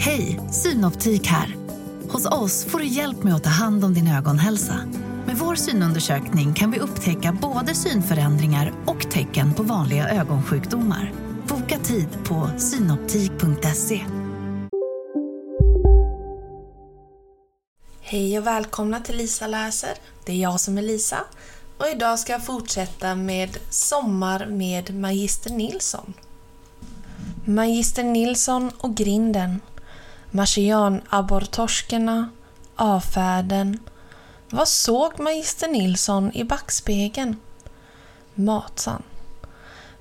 Hej, Synoptik här. Hos oss får du hjälp med att ta hand om din ögonhälsa. Med vår synundersökning kan vi upptäcka både synförändringar och tecken på vanliga ögonsjukdomar. Boka tid på synoptik.se. Hej och välkomna till Lisa läser. Det är jag som är Lisa och idag ska jag fortsätta med Sommar med Magister Nilsson. Magister Nilsson och grinden Marsianabborrtorskarna, avfärden. Vad såg magister Nilsson i backspegeln? Matsan.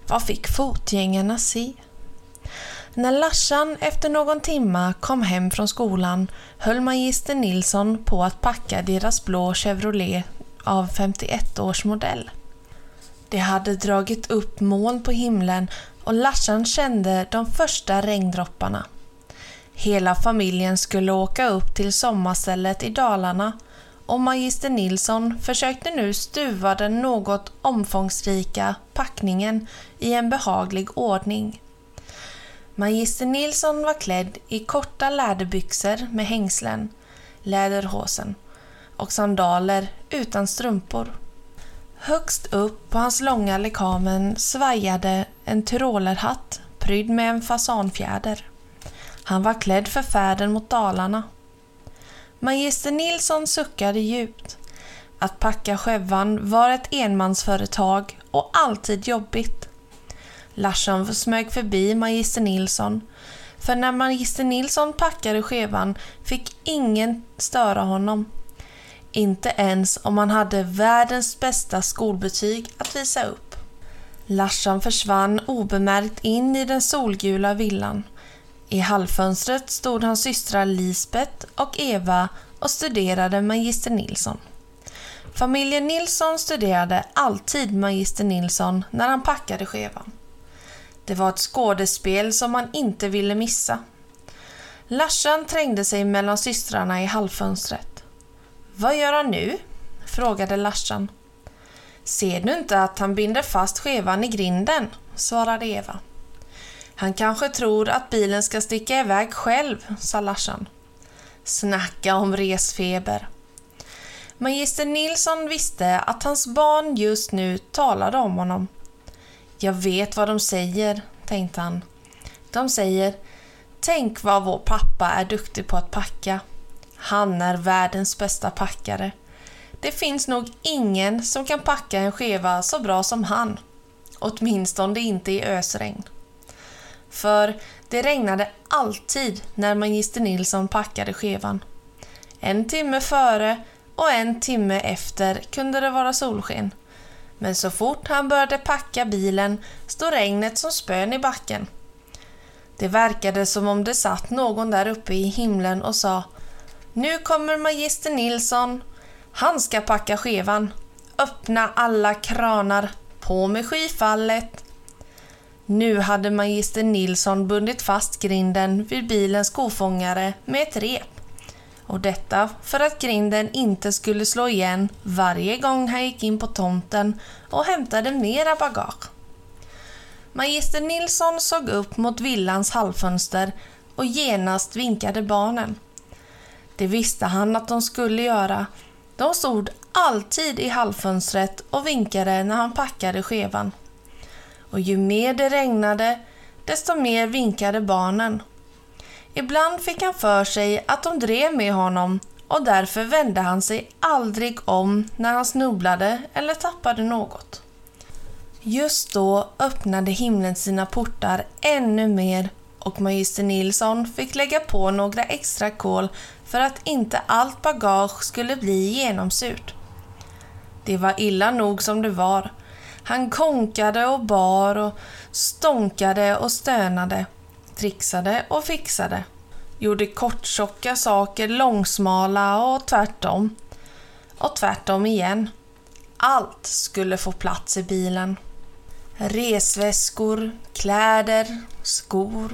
Vad fick fotgängarna se? När Larsan efter någon timma kom hem från skolan höll magister Nilsson på att packa deras blå Chevrolet av 51 års modell. Det hade dragit upp moln på himlen och Larsan kände de första regndropparna. Hela familjen skulle åka upp till sommarstället i Dalarna och magister Nilsson försökte nu stuva den något omfångsrika packningen i en behaglig ordning. Magister Nilsson var klädd i korta läderbyxor med hängslen, läderhosen och sandaler utan strumpor. Högst upp på hans långa lekamen svajade en tyrolerhatt prydd med en fasanfjäder. Han var klädd för färden mot Dalarna. Magister Nilsson suckade djupt. Att packa skävan var ett enmansföretag och alltid jobbigt. Larsson smög förbi Magister Nilsson. För när Magister Nilsson packade skevan fick ingen störa honom. Inte ens om han hade världens bästa skolbetyg att visa upp. Larsson försvann obemärkt in i den solgula villan. I hallfönstret stod hans systrar Lisbeth och Eva och studerade Magister Nilsson. Familjen Nilsson studerade alltid Magister Nilsson när han packade skevan. Det var ett skådespel som man inte ville missa. Larsan trängde sig mellan systrarna i hallfönstret. Vad gör han nu? frågade Larsan. Ser du inte att han binder fast skevan i grinden? svarade Eva. Han kanske tror att bilen ska sticka iväg själv, sa Larsan. Snacka om resfeber. Magister Nilsson visste att hans barn just nu talade om honom. Jag vet vad de säger, tänkte han. De säger Tänk vad vår pappa är duktig på att packa. Han är världens bästa packare. Det finns nog ingen som kan packa en skeva så bra som han. Åtminstone inte i ösregn. För det regnade alltid när magister Nilsson packade skevan. En timme före och en timme efter kunde det vara solsken. Men så fort han började packa bilen stod regnet som spön i backen. Det verkade som om det satt någon där uppe i himlen och sa Nu kommer magister Nilsson. Han ska packa skevan. Öppna alla kranar. På med skyfallet. Nu hade magister Nilsson bundit fast grinden vid bilens kofångare med ett rep. Och detta för att grinden inte skulle slå igen varje gång han gick in på tomten och hämtade mera bagage. Magister Nilsson såg upp mot villans halvfönster och genast vinkade barnen. Det visste han att de skulle göra. De stod alltid i halvfönstret och vinkade när han packade skevan och ju mer det regnade, desto mer vinkade barnen. Ibland fick han för sig att de drev med honom och därför vände han sig aldrig om när han snubblade eller tappade något. Just då öppnade himlen sina portar ännu mer och magister Nilsson fick lägga på några extra kol för att inte allt bagage skulle bli genomsurt. Det var illa nog som det var han konkade och bar och stånkade och stönade, trixade och fixade. Gjorde korttjocka saker långsmala och tvärtom. Och tvärtom igen. Allt skulle få plats i bilen. Resväskor, kläder, skor,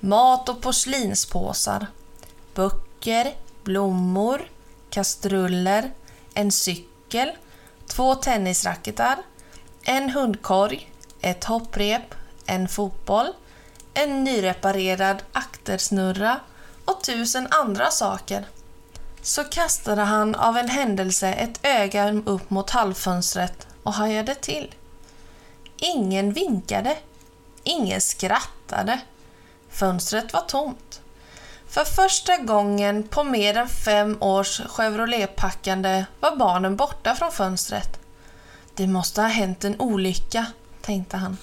mat och porslinspåsar. Böcker, blommor, kastruller, en cykel, två tennisracketar, en hundkorg, ett hopprep, en fotboll, en nyreparerad aktersnurra och tusen andra saker. Så kastade han av en händelse ett öga upp mot halvfönstret och hajade till. Ingen vinkade. Ingen skrattade. Fönstret var tomt. För första gången på mer än fem års Chevrolet-packande var barnen borta från fönstret. Det måste ha hänt en olycka, tänkte han.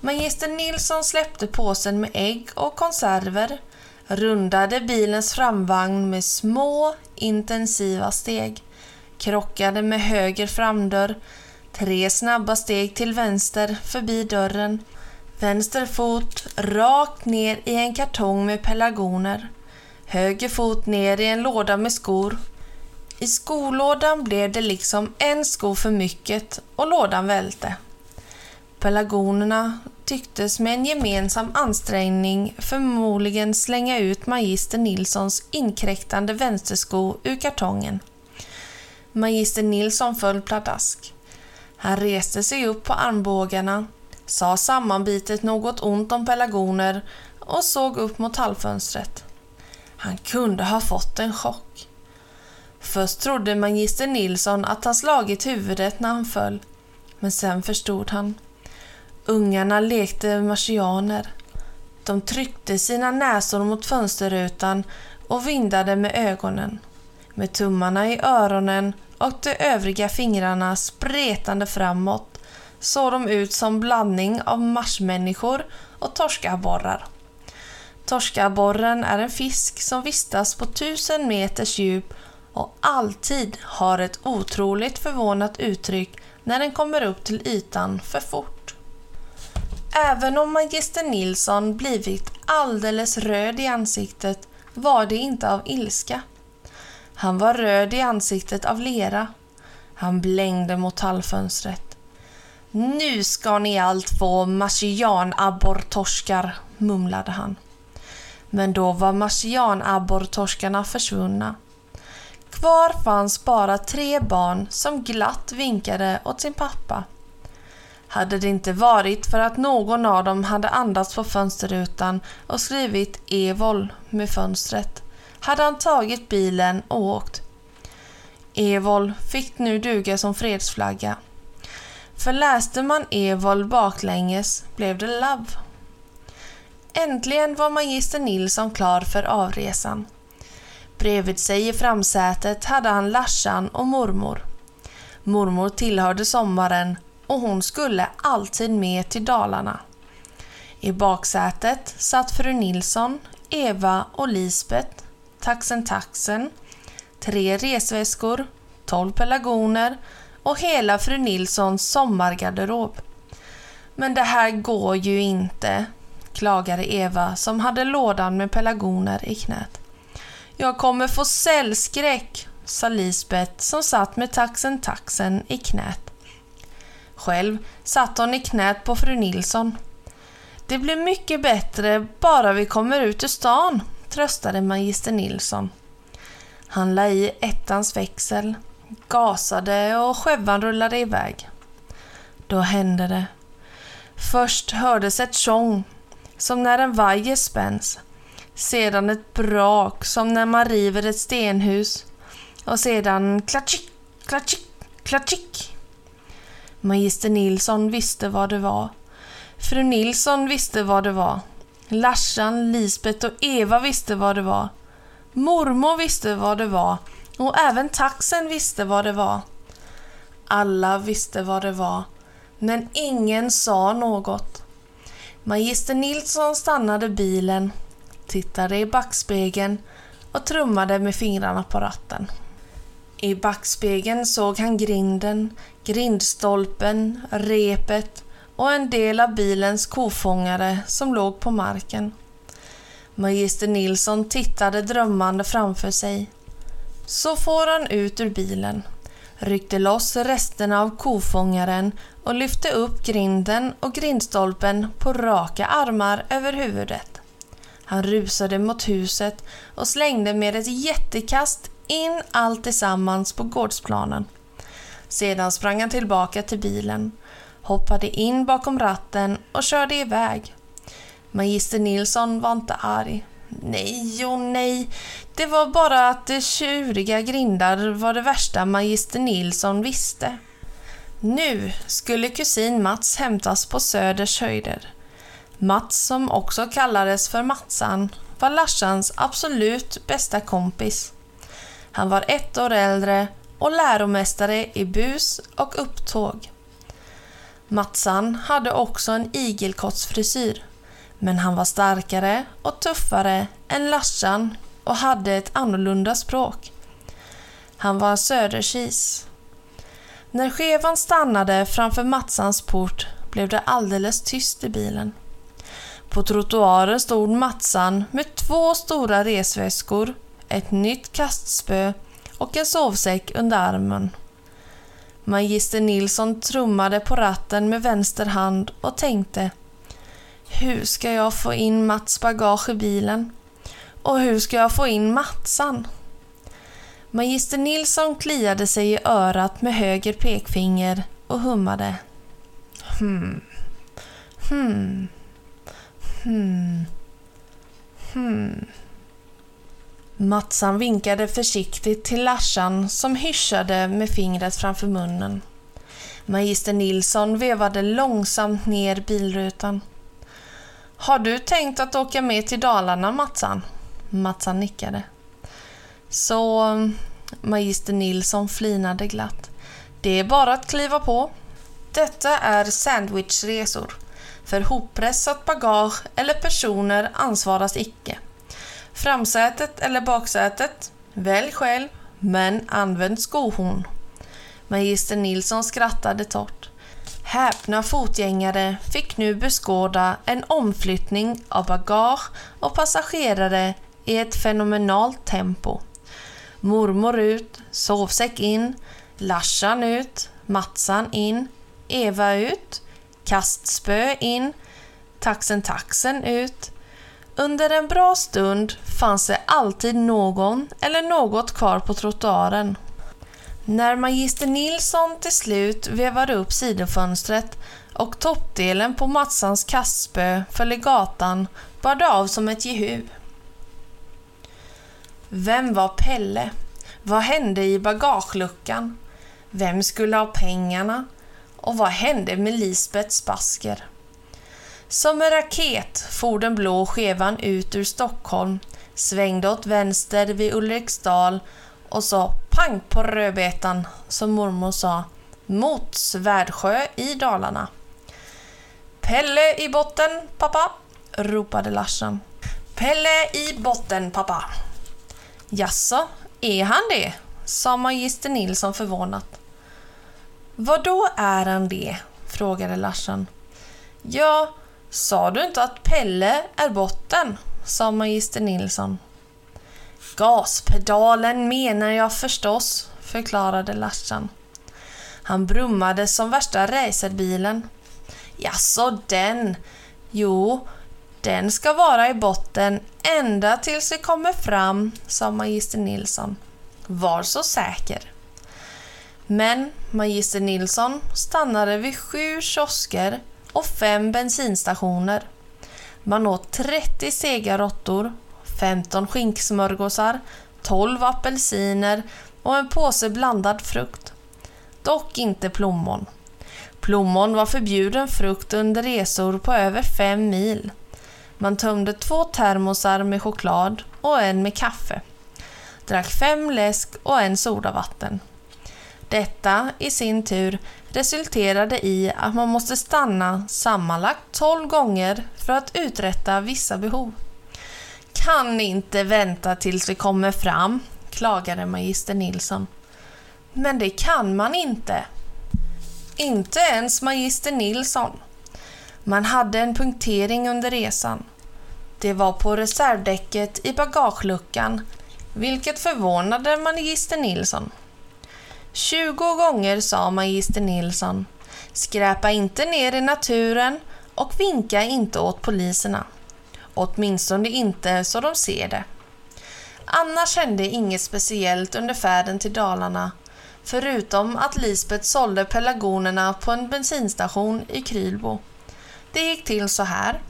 Magister Nilsson släppte påsen med ägg och konserver, rundade bilens framvagn med små, intensiva steg, krockade med höger framdörr, tre snabba steg till vänster förbi dörren, vänster fot rakt ner i en kartong med pelargoner, höger fot ner i en låda med skor. I skolådan blev det liksom en sko för mycket och lådan välte. Pelargonerna tycktes med en gemensam ansträngning förmodligen slänga ut magister Nilssons inkräktande vänstersko ur kartongen. Magister Nilsson föll pladask. Han reste sig upp på armbågarna, sa sammanbitet något ont om pelargoner och såg upp mot hallfönstret. Han kunde ha fått en chock. Först trodde magister Nilsson att han slagit huvudet när han föll, men sen förstod han. Ungarna lekte marsianer. De tryckte sina näsor mot fönsterrutan och vindade med ögonen. Med tummarna i öronen och de övriga fingrarna spretande framåt såg de ut som blandning av marsmänniskor och torskabborrar. Torskabborren är en fisk som vistas på tusen meters djup och alltid har ett otroligt förvånat uttryck när den kommer upp till ytan för fort. Även om magister Nilsson blivit alldeles röd i ansiktet var det inte av ilska. Han var röd i ansiktet av lera. Han blängde mot hallfönstret. Nu ska ni allt få marsianabborrtorskar, mumlade han. Men då var marsianabborrtorskarna försvunna. Kvar fanns bara tre barn som glatt vinkade åt sin pappa. Hade det inte varit för att någon av dem hade andats på fönsterrutan och skrivit Evol med fönstret hade han tagit bilen och åkt. Evol fick nu duga som fredsflagga. För läste man Evol baklänges blev det Love. Äntligen var magister Nilsson klar för avresan. Bredvid sig i framsätet hade han Larsan och mormor. Mormor tillhörde sommaren och hon skulle alltid med till Dalarna. I baksätet satt fru Nilsson, Eva och Lisbet, taxen taxen, tre resväskor, tolv pelargoner och hela fru Nilssons sommargarderob. Men det här går ju inte, klagade Eva som hade lådan med pelargoner i knät. Jag kommer få cellskräck, sa Lisbeth som satt med taxen taxen i knät. Själv satt hon i knät på fru Nilsson. Det blir mycket bättre bara vi kommer ut ur stan, tröstade magister Nilsson. Han la i ettans växel, gasade och skävan rullade iväg. Då hände det. Först hördes ett tjong, som när en vajer spänns. Sedan ett brak, som när man river ett stenhus. Och sedan klatschik, klatschik, klatschik. Magister Nilsson visste vad det var. Fru Nilsson visste vad det var. Larsan, Lisbet och Eva visste vad det var. Mormor visste vad det var och även taxen visste vad det var. Alla visste vad det var, men ingen sa något. Magister Nilsson stannade bilen, tittade i backspegeln och trummade med fingrarna på ratten. I backspegeln såg han grinden, grindstolpen, repet och en del av bilens kofångare som låg på marken. Magister Nilsson tittade drömmande framför sig. Så får han ut ur bilen, ryckte loss resterna av kofångaren och lyfte upp grinden och grindstolpen på raka armar över huvudet. Han rusade mot huset och slängde med ett jättekast in allt tillsammans på gårdsplanen. Sedan sprang han tillbaka till bilen, hoppade in bakom ratten och körde iväg. Magister Nilsson var inte arg, Nej och nej, det var bara att det tjuriga grindar var det värsta magister Nilsson visste. Nu skulle kusin Mats hämtas på Söders höjder. Mats, som också kallades för Matsan, var Larsans absolut bästa kompis. Han var ett år äldre och läromästare i bus och upptåg. Matsan hade också en igelkottsfrisyr, men han var starkare och tuffare än Larsan och hade ett annorlunda språk. Han var söderkis. När skevan stannade framför Matsans port blev det alldeles tyst i bilen. På trottoaren stod Matsan med två stora resväskor, ett nytt kastspö och en sovsäck under armen. Magister Nilsson trummade på ratten med vänster hand och tänkte Hur ska jag få in Mats bagage i bilen? Och hur ska jag få in Matsan? Magister Nilsson kliade sig i örat med höger pekfinger och hummade. Hmm. Hmm. Hmm. Hmm. Matsan vinkade försiktigt till Larsan som hyschade med fingret framför munnen. Magister Nilsson vevade långsamt ner bilrutan. Har du tänkt att åka med till Dalarna, Matsan? Matsan nickade. Så magister Nilsson flinade glatt. Det är bara att kliva på. Detta är sandwichresor. För hoppressat bagage eller personer ansvaras icke. Framsätet eller baksätet? Välj själv, men använd skohorn. Magister Nilsson skrattade torrt. Häpna fotgängare fick nu beskåda en omflyttning av bagage och passagerare i ett fenomenalt tempo. Mormor ut, sovsäck in, Larsan ut, Matsan in, Eva ut, kastspö in, taxen taxen ut. Under en bra stund fanns det alltid någon eller något kvar på trottoaren. När magister Nilsson till slut vevade upp sidofönstret och toppdelen på Matsans kastspö föll i gatan bar det av som ett jehu. Vem var Pelle? Vad hände i bagageluckan? Vem skulle ha pengarna? Och vad hände med Lisbets basker? Som en raket for den blå skevan ut ur Stockholm, svängde åt vänster vid Ulriksdal och så pang på rödbetan, som mormor sa, mot Svärdsjö i Dalarna. Pelle i botten, pappa, ropade Larsen. Pelle i botten, pappa. Jaså, är han det? sa magister Nilsson förvånat. Vad då är han det? frågade Larsen. Ja, sa du inte att Pelle är botten? sa magister Nilsson. Gaspedalen menar jag förstås, förklarade Larsson. Han brummade som värsta racerbilen. Jaså, den? Jo, den ska vara i botten ända tills vi kommer fram, sa magister Nilsson. Var så säker. Men magister Nilsson stannade vid sju kiosker och fem bensinstationer. Man åt 30 sega råttor, 15 skinksmörgåsar, 12 apelsiner och en påse blandad frukt. Dock inte plommon. Plommon var förbjuden frukt under resor på över fem mil. Man tömde två termosar med choklad och en med kaffe. Drack fem läsk och en sodavatten. Detta i sin tur resulterade i att man måste stanna sammanlagt 12 gånger för att uträtta vissa behov. Kan inte vänta tills vi kommer fram, klagade magister Nilsson. Men det kan man inte. Inte ens magister Nilsson. Man hade en punktering under resan. Det var på reservdäcket i bagageluckan, vilket förvånade magister Nilsson. Tjugo gånger sa magister Nilsson Skräpa inte ner i naturen och vinka inte åt poliserna. Åtminstone inte så de ser det. Annars hände inget speciellt under färden till Dalarna förutom att Lisbeth sålde pelargonerna på en bensinstation i Krylbo. Det gick till så här.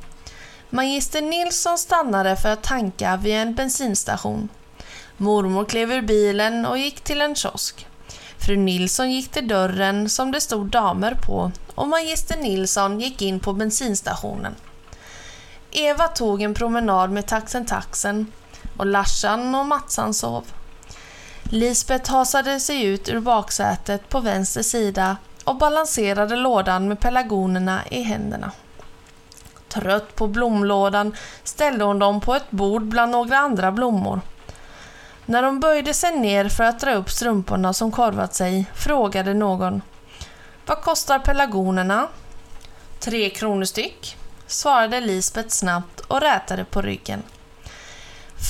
Magister Nilsson stannade för att tanka vid en bensinstation. Mormor klev ur bilen och gick till en kiosk. Fru Nilsson gick till dörren som det stod damer på och magister Nilsson gick in på bensinstationen. Eva tog en promenad med taxen taxen och Larsan och Matsan sov. Lisbeth hasade sig ut ur baksätet på vänster sida och balanserade lådan med pelargonerna i händerna. Trött på blomlådan ställde hon dem på ett bord bland några andra blommor. När de böjde sig ner för att dra upp strumporna som korvat sig frågade någon Vad kostar pelargonerna? Tre kronor styck, svarade Lisbeth snabbt och rätade på ryggen.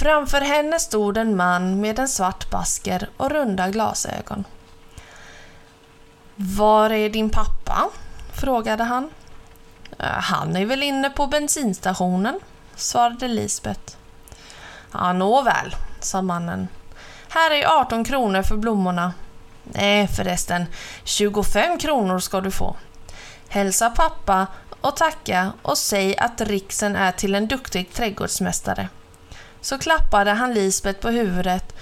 Framför henne stod en man med en svart basker och runda glasögon. Var är din pappa? frågade han. Eh, han är väl inne på bensinstationen, svarade Lisbeth. Ja, nåväl, sa mannen. Här är 18 kronor för blommorna. Nej förresten, 25 kronor ska du få. Hälsa pappa och tacka och säg att riksen är till en duktig trädgårdsmästare. Så klappade han Lisbet på huvudet,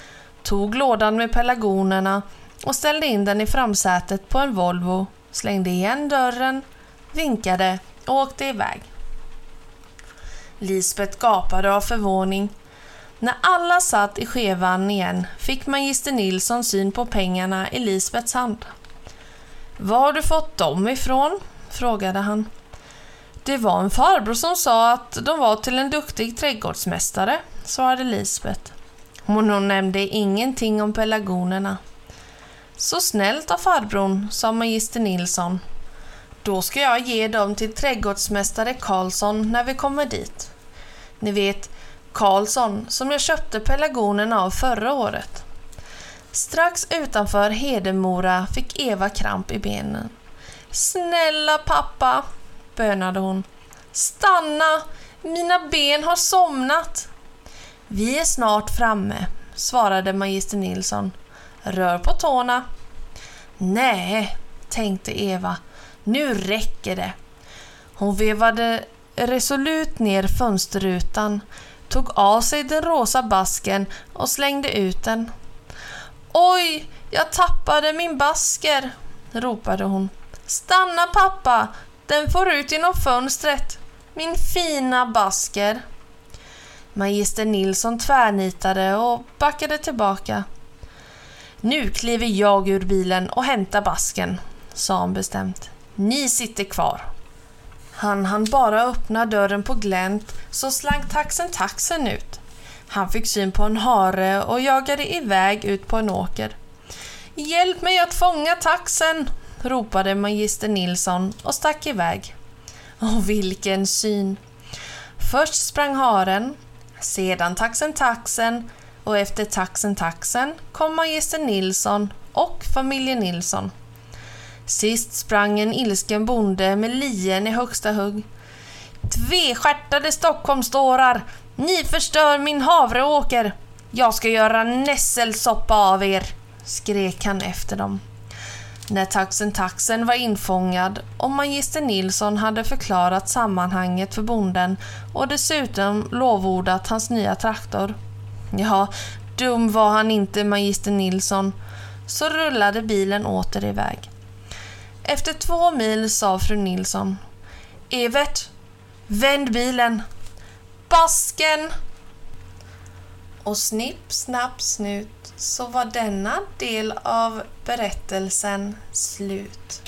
tog lådan med pelargonerna och ställde in den i framsätet på en Volvo, slängde igen dörren, vinkade och åkte iväg. Lisbet gapade av förvåning. När alla satt i skevan igen fick magister Nilsson syn på pengarna i Lisbets hand. Var har du fått dem ifrån? frågade han. Det var en farbror som sa att de var till en duktig trädgårdsmästare, svarade Lisbet. Men hon nämnde ingenting om pelargonerna. Så snällt av farbrorn, sa magister Nilsson. Då ska jag ge dem till trädgårdsmästare Karlsson när vi kommer dit. Ni vet, Karlsson som jag köpte pelargonerna av förra året. Strax utanför Hedemora fick Eva kramp i benen. Snälla pappa, bönade hon. Stanna! Mina ben har somnat. Vi är snart framme, svarade magister Nilsson. Rör på tårna. Nej, tänkte Eva. Nu räcker det. Hon vevade resolut ner fönsterrutan, tog av sig den rosa basken och slängde ut den. Oj, jag tappade min basker, ropade hon. Stanna pappa, den får ut genom fönstret. Min fina basker. Magister Nilsson tvärnitade och backade tillbaka. Nu kliver jag ur bilen och hämtar basken, sa han bestämt. Ni sitter kvar. Han hann bara öppna dörren på glänt så slank taxen taxen ut. Han fick syn på en hare och jagade iväg ut på en åker. Hjälp mig att fånga taxen! ropade magister Nilsson och stack iväg. Och vilken syn! Först sprang haren, sedan taxen taxen och efter taxen taxen kom magister Nilsson och familjen Nilsson. Sist sprang en ilsken bonde med lien i högsta hugg. Tvestjärtade Stockholmsdårar! Ni förstör min havreåker! Jag ska göra nässelsoppa av er! skrek han efter dem. När taxen taxen var infångad och magister Nilsson hade förklarat sammanhanget för bonden och dessutom lovordat hans nya traktor. Ja, dum var han inte, magister Nilsson. Så rullade bilen åter iväg. Efter två mil sa fru Nilsson. Evert, vänd bilen. Basken! Och snipp, snapp, snut så var denna del av berättelsen slut.